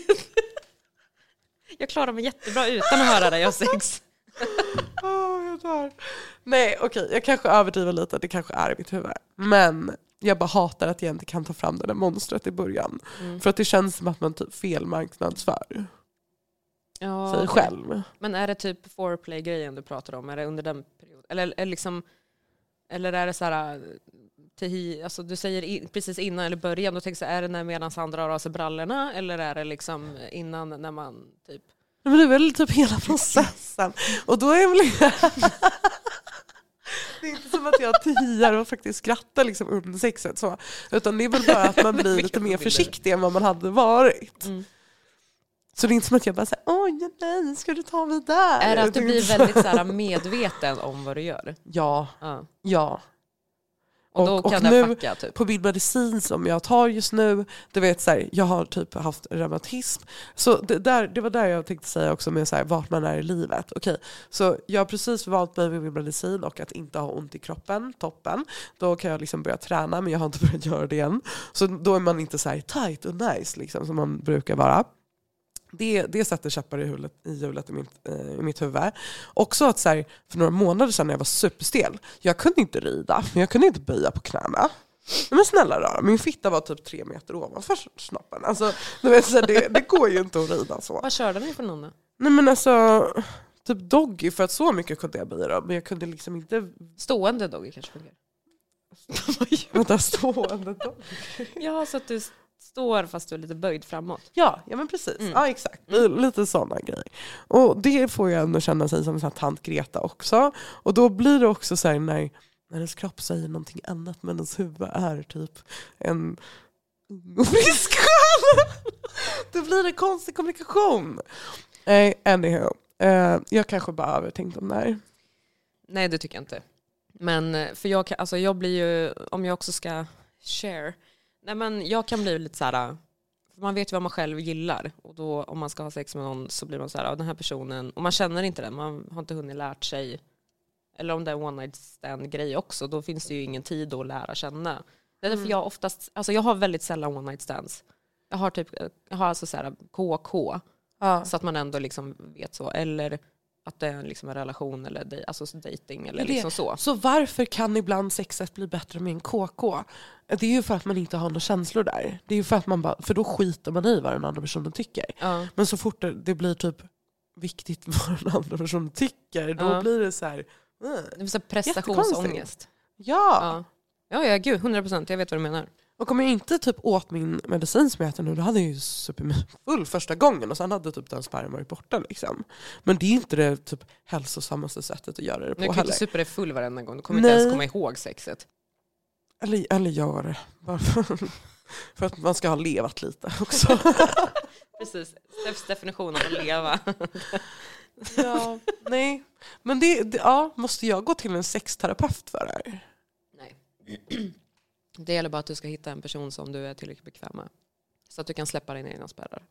Jag klarar mig jättebra utan att höra dig ha sex. Åh, jag dör. Nej okej, jag kanske överdriver lite, det kanske är i mitt huvud. Men jag bara hatar att jag inte kan ta fram det där monstret i början. Mm. För att det känns som att man typ felmarknadsför Ja, sig själv. Men är det typ foreplay-grejen du pratar om? Är det under den perioden? Eller, eller, liksom, eller är det så här... Tehi, alltså du säger i, precis innan eller början, då tänker jag är det när medan han drar av sig brallorna eller är det liksom innan när man typ... Men det är väl typ hela processen. Och då är väl... Det är inte som att jag tiar och faktiskt skrattar liksom under sexet. Så. Utan det är väl bara att man blir lite mer försiktig än vad man hade varit. Mm. Så det är inte som att jag bara säger oj nej, ska du ta mig där? Är det att du blir väldigt så här, medveten om vad du gör? Ja, Ja. ja. Och, Och- och nu- fucka typ? På min medicin som jag tar just nu, du vet så här, jag har typ haft reumatism. Så det, där, det var där jag tänkte säga också med så här, vart man är i livet. Okej, så jag har precis valt mig med min medicin och att inte ha ont i kroppen, toppen. Då kan jag liksom börja träna men jag har inte börjat göra det än. Så då är man inte så här tight och nice liksom, som man brukar vara. Det, det sätter käppar i hjulet i, hjulet i, mitt, eh, i mitt huvud. Också att så här, för några månader sedan när jag var superstel, jag kunde inte rida, men jag kunde inte böja på knäna. Men snälla rara, min fitta var typ tre meter ovanför snoppen. Alltså, du vet, så det, det går ju inte att rida så. Vad körde ni för någon då? Nej men alltså, typ doggy, för att så mycket kunde jag böja men jag kunde liksom inte Stående doggy kanske funkar? vänta stående doggy. Ja, så att du står fast du är lite böjd framåt. Ja, ja men precis. Mm. Ja exakt. Lite sådana grejer. Och det får jag ändå känna sig som sån här tant Greta också. Och då blir det också så här när, när ens kropp säger någonting annat men ens huvud är typ en och frisk själ. Då blir det konstig kommunikation. Nej, anyhow. Eh, jag kanske bara övertänkt om det här. Nej, det tycker jag inte. Men eh, för jag, alltså jag blir ju, om jag också ska share, nej men jag kan bli lite så här, för man vet ju vad man själv gillar och då om man ska ha sex med någon så blir man så här, den här personen, och man känner inte den, man har inte hunnit lärt sig, eller om det är en one night stand grej också, då finns det ju ingen tid att lära känna. Det är därför jag oftast, alltså jag har väldigt sällan one night stands. Jag har typ, jag har alltså så här KK, Ja. så att man ändå liksom vet så, eller att det är liksom en relation eller dej- alltså dating eller Det liksom så. Så varför kan ibland sexet bli bättre med en KK? Det är ju för att man inte har några känslor där. Det är ju för att man bara, för då skiter man i vad den andra personen tycker. Ja. Men så fort det, blir typ viktigt vad den andra personen tycker, då Ja. blir det så här. "Äh." Det är så prestationsångest. Ja. Ja. ja, ja, gud, 100 procent. Jag vet vad du menar. Och om jag inte typ åt min medicin som jag äter nu, då hade jag ju full första gången och sen hade typ den sperman varit borta. Liksom. Men det är inte det typ hälsosammaste sättet att göra det Du på kan ju heller. inte supa dig full varenda gång. Du kommer inte ens Nej. komma ihåg sexet. Eller, eller gör det. För, för att man ska ha levat lite också. Precis. Steffs definition av att leva. ja, nej. Men det, det, ja, måste jag gå till en sexterapeut för det här? Nej. Det gäller bara att du ska hitta en person som du är tillräckligt bekväm med. Så att du kan släppa dina egna spärrar.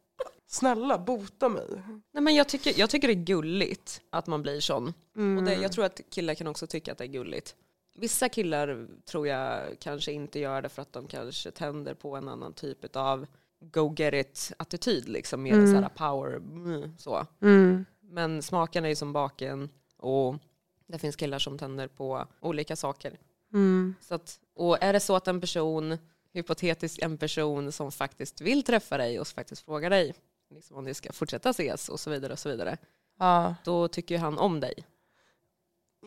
Snälla, bota mig. Nej, men jag, tycker, jag tycker det är gulligt att man blir sån. Mm. Och det, jag tror att killar kan också tycka att det är gulligt. Vissa killar tror jag kanske inte gör det för att de kanske tänder på en annan typ av go get it attityd. Liksom, mer Mm. så här power. mm, Så. Mm. Men smaken är ju som baken och det finns killar som tänder på olika saker. Mm. Så att, och är det så att en person, hypotetiskt en person som faktiskt vill träffa dig och faktiskt frågar dig liksom om ni ska fortsätta ses och så vidare och så vidare. Ja. Då tycker han om dig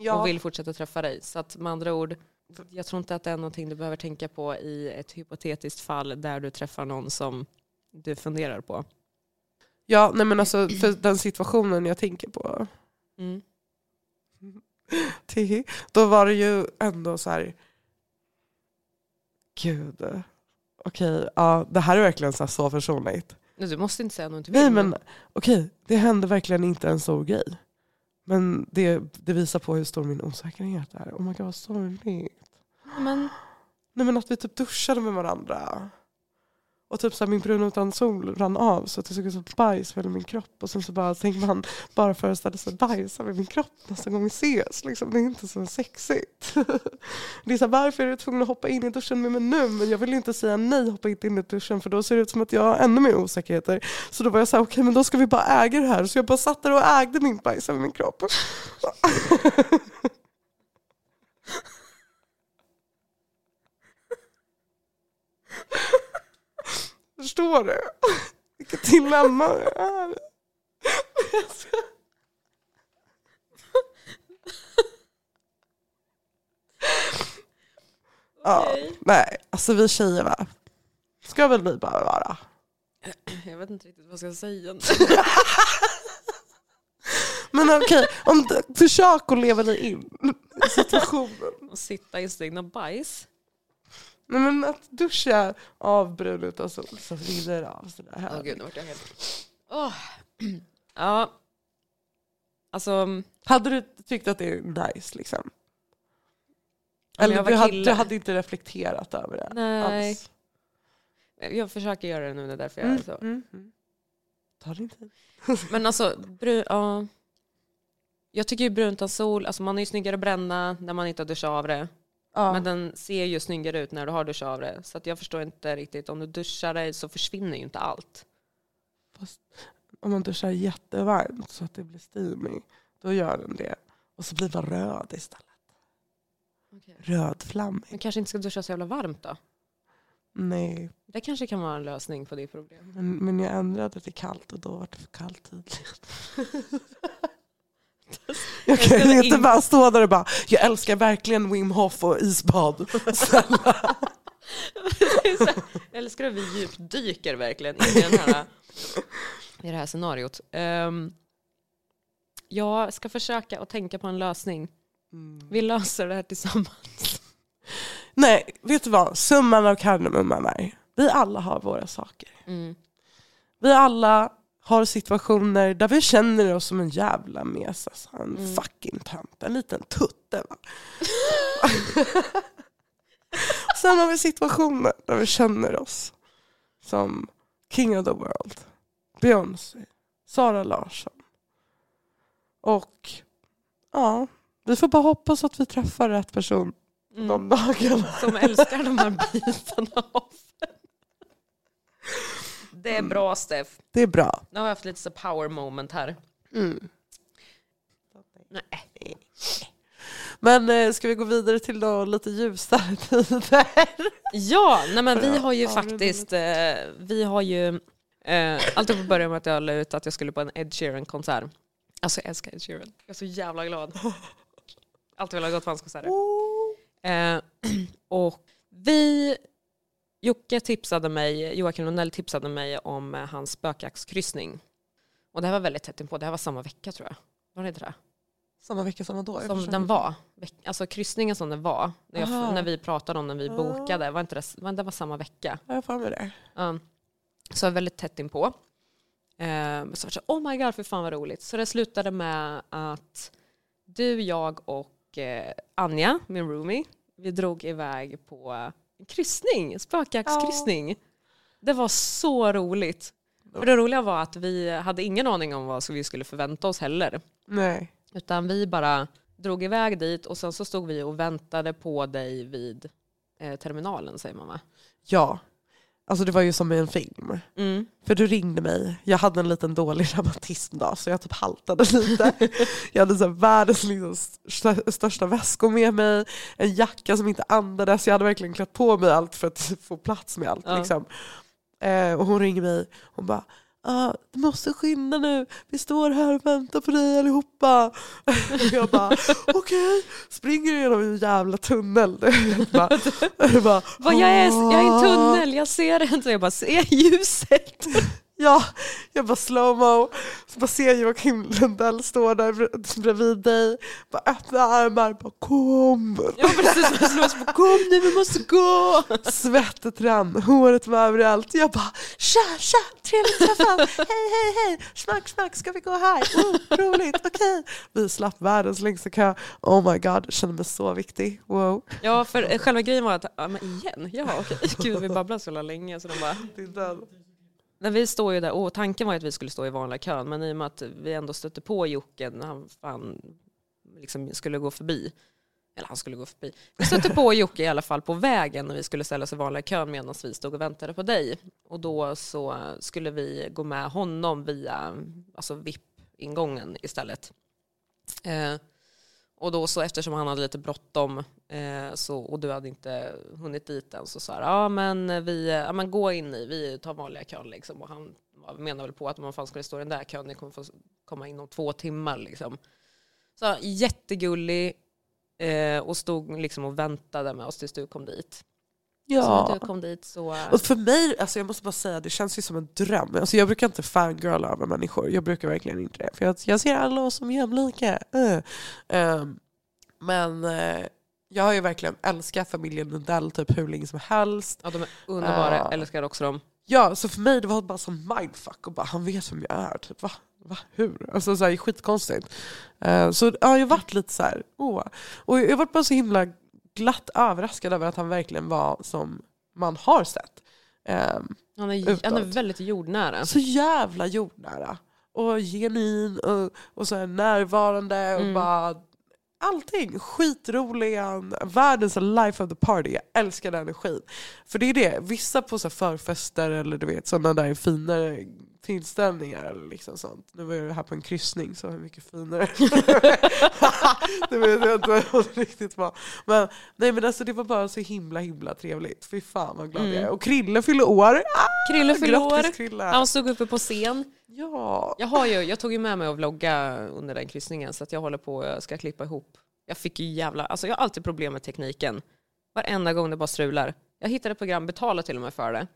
Ja. och vill fortsätta träffa dig. Så att med andra ord, jag tror inte att det är någonting du behöver tänka på i ett hypotetiskt fall där du träffar någon som du funderar på. ja, nej men alltså för den situationen jag tänker på, Mm. Då var det ju ändå så här. Gud. Okej, ja, det här är verkligen så, så personligt. Du måste inte säga något vill. Nej men okej, det hände verkligen inte en stor grej. Men det, det visar på hur stor min osäkerhet är. Oh my god vad sorgligt. men Nej men att vi typ duschade med varandra. Och typ så här, min brun utan sol rann av så att det såg ut som bajs över min kropp. Och sen så bara tänker man bara föreställa sig bajs över min kropp nästa gång vi ses. Liksom. Det är inte så sexigt. Det är så här, varför är du tvungen att hoppa in i duschen med mig nu? Men jag vill inte säga nej, hoppa inte in i duschen för då ser det ut som att jag har ännu mer osäkerheter. Så då var jag så här, okej okay, men då ska vi bara äga det här. Så jag bara satt där och ägde min bajs över min kropp. Förstår du? Vilket dilemma det är. Ja, nej, alltså vi tjejer va? Ska väl vi bara vara. Jag vet inte riktigt vad jag ska säga. Men okej, om du, försök att leva dig in i situationen. Och sitta i sitt egna bajs. Nej, men att duscha av brun utan sol så rinner det av sådär Åh här. gud, nu vart jag helt... Åh. Ja. Alltså, Hade du tyckt att det är nice liksom? Eller du hade, du hade inte reflekterat över det nej. alls? Jag försöker göra det nu, det är därför jag är så. mm, mm. Ta din tid. Men alltså, brun, ja. Jag tycker ju brunt utan sol, alltså man är ju snyggare att bränna när man inte har duschat av det. Ja. Men den ser ju snyggare ut när du har duschat av det. Så att jag förstår inte riktigt, om du duschar dig så försvinner ju inte allt. Fast om man duschar jättevarmt så att det blir steamy, då gör den det. Och så blir man röd istället. Rödflammig. Men kanske inte ska duscha så jävla varmt då? Nej, Det kanske kan vara en lösning på det problemet. men, men jag ändrade det till kallt och då var det för kallt tydligen. Jag kan skulle inte in- bara stå där och bara, jag älskar verkligen Wim Hof och isbad. Jag älskar att vi djupdyker verkligen in i, den här, i det här scenariot. Um, jag ska försöka att tänka på en lösning. Vi löser det här tillsammans. Nej, vet du vad? Summan av kardemumman är, vi alla har våra saker. Mm. Vi alla har situationer där vi känner oss som en jävla mes. Alltså. En Mm. fucking tönt. En liten tutte. Va? Sen har vi situationer där vi känner oss som king of the world. Beyoncé, Sara Larsson. Och ja, vi får bara hoppas att vi träffar rätt person Mm. de dagarna. Som älskar de här bitarna av. Det är bra Steff. Det är bra. Nu har jag haft lite så power moment här. Mm. Nej. Men eh, ska vi gå vidare till då lite ljusare tider? Ja, nej men vi har ju Ja, faktiskt, eh, vi har ju, eh, alltid på början med att jag la ut att jag skulle på en Ed Sheeran-konsert. Alltså jag älskar Ed Sheeran, jag är så jävla glad. Alltid velat gå på hans konserter. Eh, och vi, Jocke tipsade mig, Joakim Lundell tipsade mig om eh, hans spökjaktskryssning. Och det här var väldigt tätt inpå, det här var samma vecka tror jag. Var det inte det? Samma vecka som då? Som den var. Alltså kryssningen som den var, när, jag, när vi pratade om den vi bokade, var inte det, var, det var samma vecka. Jag har mig det. Ja. Så väldigt tätt inpå. Eh, så var det så, oh my god, för fan vad roligt. Så det slutade med att du, jag och eh, Anja, min roomie, vi drog iväg på kryssning, spökjaktskryssning. Det var så roligt. Och det roliga var att vi hade ingen aning om vad vi skulle förvänta oss heller. Nej. Utan vi bara drog iväg dit och sen så stod vi och väntade på dig vid eh, terminalen säger man va? Ja. Alltså det var ju som i en film. Mm. För du ringde mig, jag hade en liten dålig reumatismdag så jag typ haltade lite. jag hade så här världens liksom stö- största väskor med mig, en jacka som inte andades, jag hade verkligen klätt på mig allt för att få plats med allt. Ja. Liksom. Eh, och hon ringer mig, hon bara ah, du måste skynda nu, vi står här och väntar på dig allihopa. jag bara okej, springer genom en jävla tunnel. jag bara, jag bara, jag, är, jag är i en tunnel, jag ser inte. Jag bara, ser ljuset? Ja, jag bara slowmo. Så bara ser Joakim Lundell stå där br- bredvid dig. Bara öppna armar. Bara kom. Ja precis, man slår oss på kom nu vi måste gå! Svettet rann, håret var överallt. Jag bara tja, tja, trevligt träffat. Hej, hej, hej. Smack, smack, ska vi gå här? Oh, roligt, okej. Vi slapp världens längsta kö. Oh my god, kände mig så viktig. Wow. Ja för eh, själva grejen var att, ja men igen? Ja okej, gud vi babblade så länge så de bara Det är den när vi står ju där, och tanken var ju att vi skulle stå i vanliga kön, men i och med att vi ändå stötte på Jocke när han fan liksom skulle gå förbi, eller han skulle gå förbi, vi stötte på Jocke i alla fall på vägen när vi skulle ställa oss i vanliga kön medan vi stod och väntade på dig. Och då så skulle vi gå med honom via alltså VIP-ingången istället. Eh, och då så eftersom han hade lite bråttom eh, så, och du hade inte hunnit dit än så sa jag, ja men vi, ja men gå in i, vi tar vanliga kön liksom. Och han menar väl på att man fan skulle stå i den där kön, ni kommer få komma in om två timmar liksom. Så jättegullig eh, och stod liksom och väntade med oss tills du kom dit. Så när Ja. du kom dit så... Och för mig, alltså jag måste bara säga, det känns ju som en dröm. Alltså jag brukar inte fangirla över människor, jag brukar verkligen inte det. För jag, jag ser alla oss som jämlika. Uh. Ehm, men eh, jag har ju verkligen älskat familjen Lundell typ hur länge som helst. Ja, de är underbara, Ah. älskar också dem. Ja, så för mig det var bara som mindfuck och bara han vet vem jag är. Typ, va? Va? Hur? Alltså så här, skitkonstigt. Eh, så ja, jag varit lite så här, åh. Och jag varit bara så himla glatt överraskad över att han verkligen var som man har sett. Ehm, Han är, han är väldigt jordnära. så jävla jordnära. Och genuin och, och så närvarande och Mm. bara allting. Skitrolig, världens life of the party. Jag älskar den energin. För det är det, vissa på så förfester eller du vet sådana där finare tillställningar eller liksom sånt. Nu var jag här på en kryssning så hur mycket finare. det vet jag inte vad det riktigt var. Men, nej men alltså det var bara så himla himla trevligt. Fy fan vad glad jag är. Mm. Och Krille fyller år. Ah, Krille fyller år. Krille. Han stod uppe på scen. Ja. Jag, har ju, jag tog ju med mig att vlogga under den kryssningen så att jag håller på och ska klippa ihop. Jag fick ju jävla, alltså jag har alltid problem med tekniken. Varenda gång det bara strular. Jag hittade program, betalade till och med för det.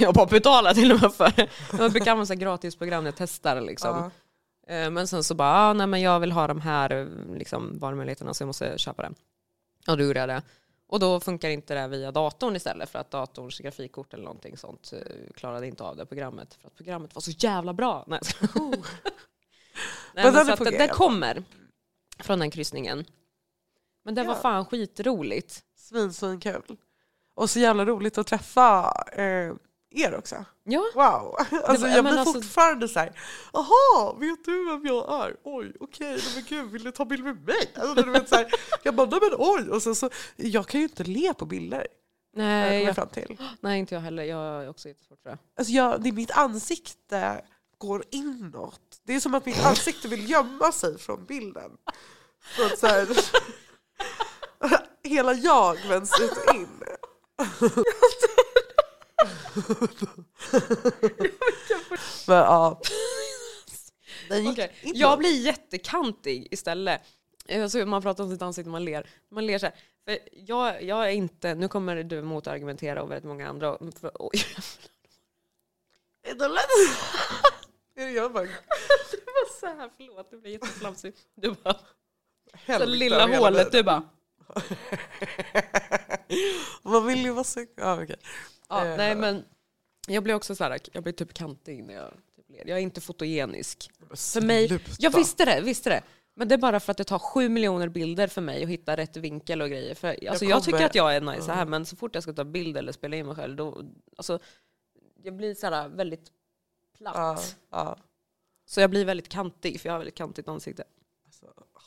Jag bara betalar till och med för det. Jag brukar använda gratisprogram jag testar liksom. Eh, Men sen så bara, ah, nej men jag vill ha de här liksom, valmöjligheterna så jag måste köpa den. Och då gjorde jag det. Och då funkar inte det via datorn istället för att datorns grafikkort eller någonting sånt eh, klarade inte av det programmet. För att programmet var så jävla bra. Nej, skojar. nej, Men så att det, kommer från den kryssningen. Men det var Ja. fan skitroligt. Svin, svin kul. Och så jävla roligt att träffa eh, er också. Ja, Wow! Alltså, var- jag blir alltså- fortfarande så här. Jaha, vet du vem jag är? Oj, okej, okay, men gud, vill du ta bild med mig? Alltså, du vet, så här, jag bara, men oj! Och sen så, jag kan ju inte le på bilder. nej, jag, fram till. nej inte jag heller. Jag är också jättesvårt för det. Alltså, jag, det är mitt ansikte går inåt. Det är som att mitt ansikte vill gömma sig från bilden. Så att, så här, hela jag vänds ut och in. Men ja. Den gick inåt. Jag blir jättekantig istället. Alltså, man pratar om sitt ansikte man ler. Man ler så här. För jag, jag är inte, nu kommer du motargumentera och väldigt många andra. För, oj, det jag bara, det var så här, förlåt, du blir jätteflamsig. Du bara, så helvete lilla av hela hålet, du bara. Man vill ju vara så... Ja, okej. Ja, Eh. nej men jag blir också så här, jag blir typ kantig när jag typ ler. Jag är inte fotogenisk. För mig, jag visste det, visste det. Men det är bara för att det tar sju miljoner bilder för mig att hitta rätt vinkel och grejer. För, alltså, jag, tycker kommer- att jag är nice så här, men så fort jag ska ta bild eller spela in mig själv, då, alltså, jag blir så här väldigt platt. Ja, ja. Så jag blir väldigt kantig, för jag har väldigt kantigt ansikte.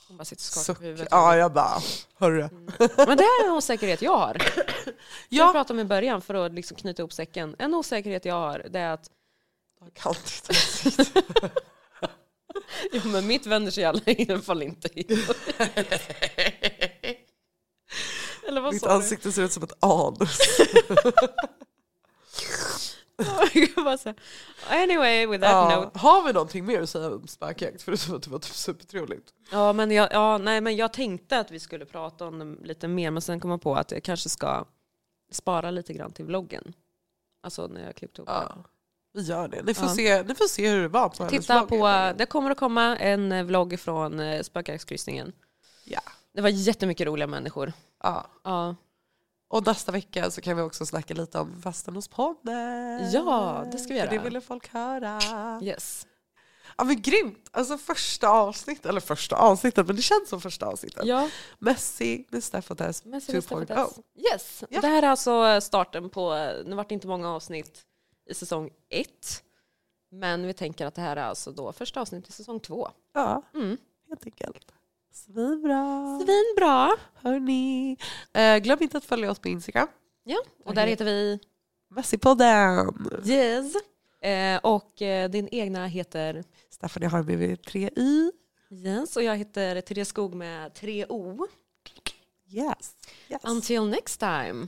Jag bara sitter och skakar på huvudet. Ja, jag bara, hörru. Men det är en osäkerhet jag har. Jag Ja, pratade om i början för att liksom knyta ihop säcken. En osäkerhet jag har det är att kantigt. jo, men mitt vänder sig i alla fall inte in. Eller vad Mitt ansikte ser ut som ett anus. Jag bara så här, anyway, with that Ja. note. Har vi någonting mer att säga om spökjakt? Förutom att det var typ supertroligt. Ja, men jag, ja, nej, men jag tänkte att vi skulle prata om det lite mer, men sen kom jag på att jag kanske ska spara lite grann till vloggen. Alltså när jag klippt ihop det. Ja. Vi gör det. Ni får, Ja. se, ni får se hur det var på hennes Titta vlogg. på, det kommer att komma en eh, vlogg från eh, spökjaktskryssningen. Ja. Det var jättemycket roliga människor. Ja. Ja, Och nästa vecka så kan vi också snacka lite om festen hos podden. Ja, det ska vi För göra. det ville folk höra. yes. Ja men grymt! Alltså första avsnittet, eller första avsnittet, men det känns som första avsnittet. Ja, Messi med Steph och Tess men så 2.0. Yes, Ja. det här är alltså starten på, nu vart det inte många avsnitt i säsong ett. Men vi tänker att det här är alltså då första avsnittet i säsong två. Ja, Mm. helt enkelt. Svinbra! Svinbra! Hörni, eh, glöm inte att följa oss på Instagram. Ja, och där heter vi Messi-podden! Yes. Eh, och eh, din egna heter Stephanie har med tre i. Yes, och jag heter Therese Skog med tre O. Yes. yes. Until next time.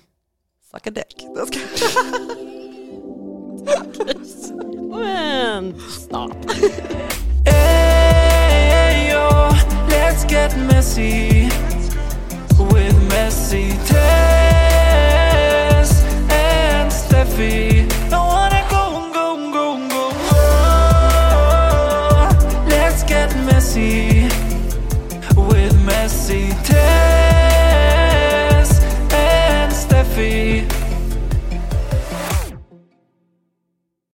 Suck a dick. Men stop. Let's get messy with messy Tess and Steffi.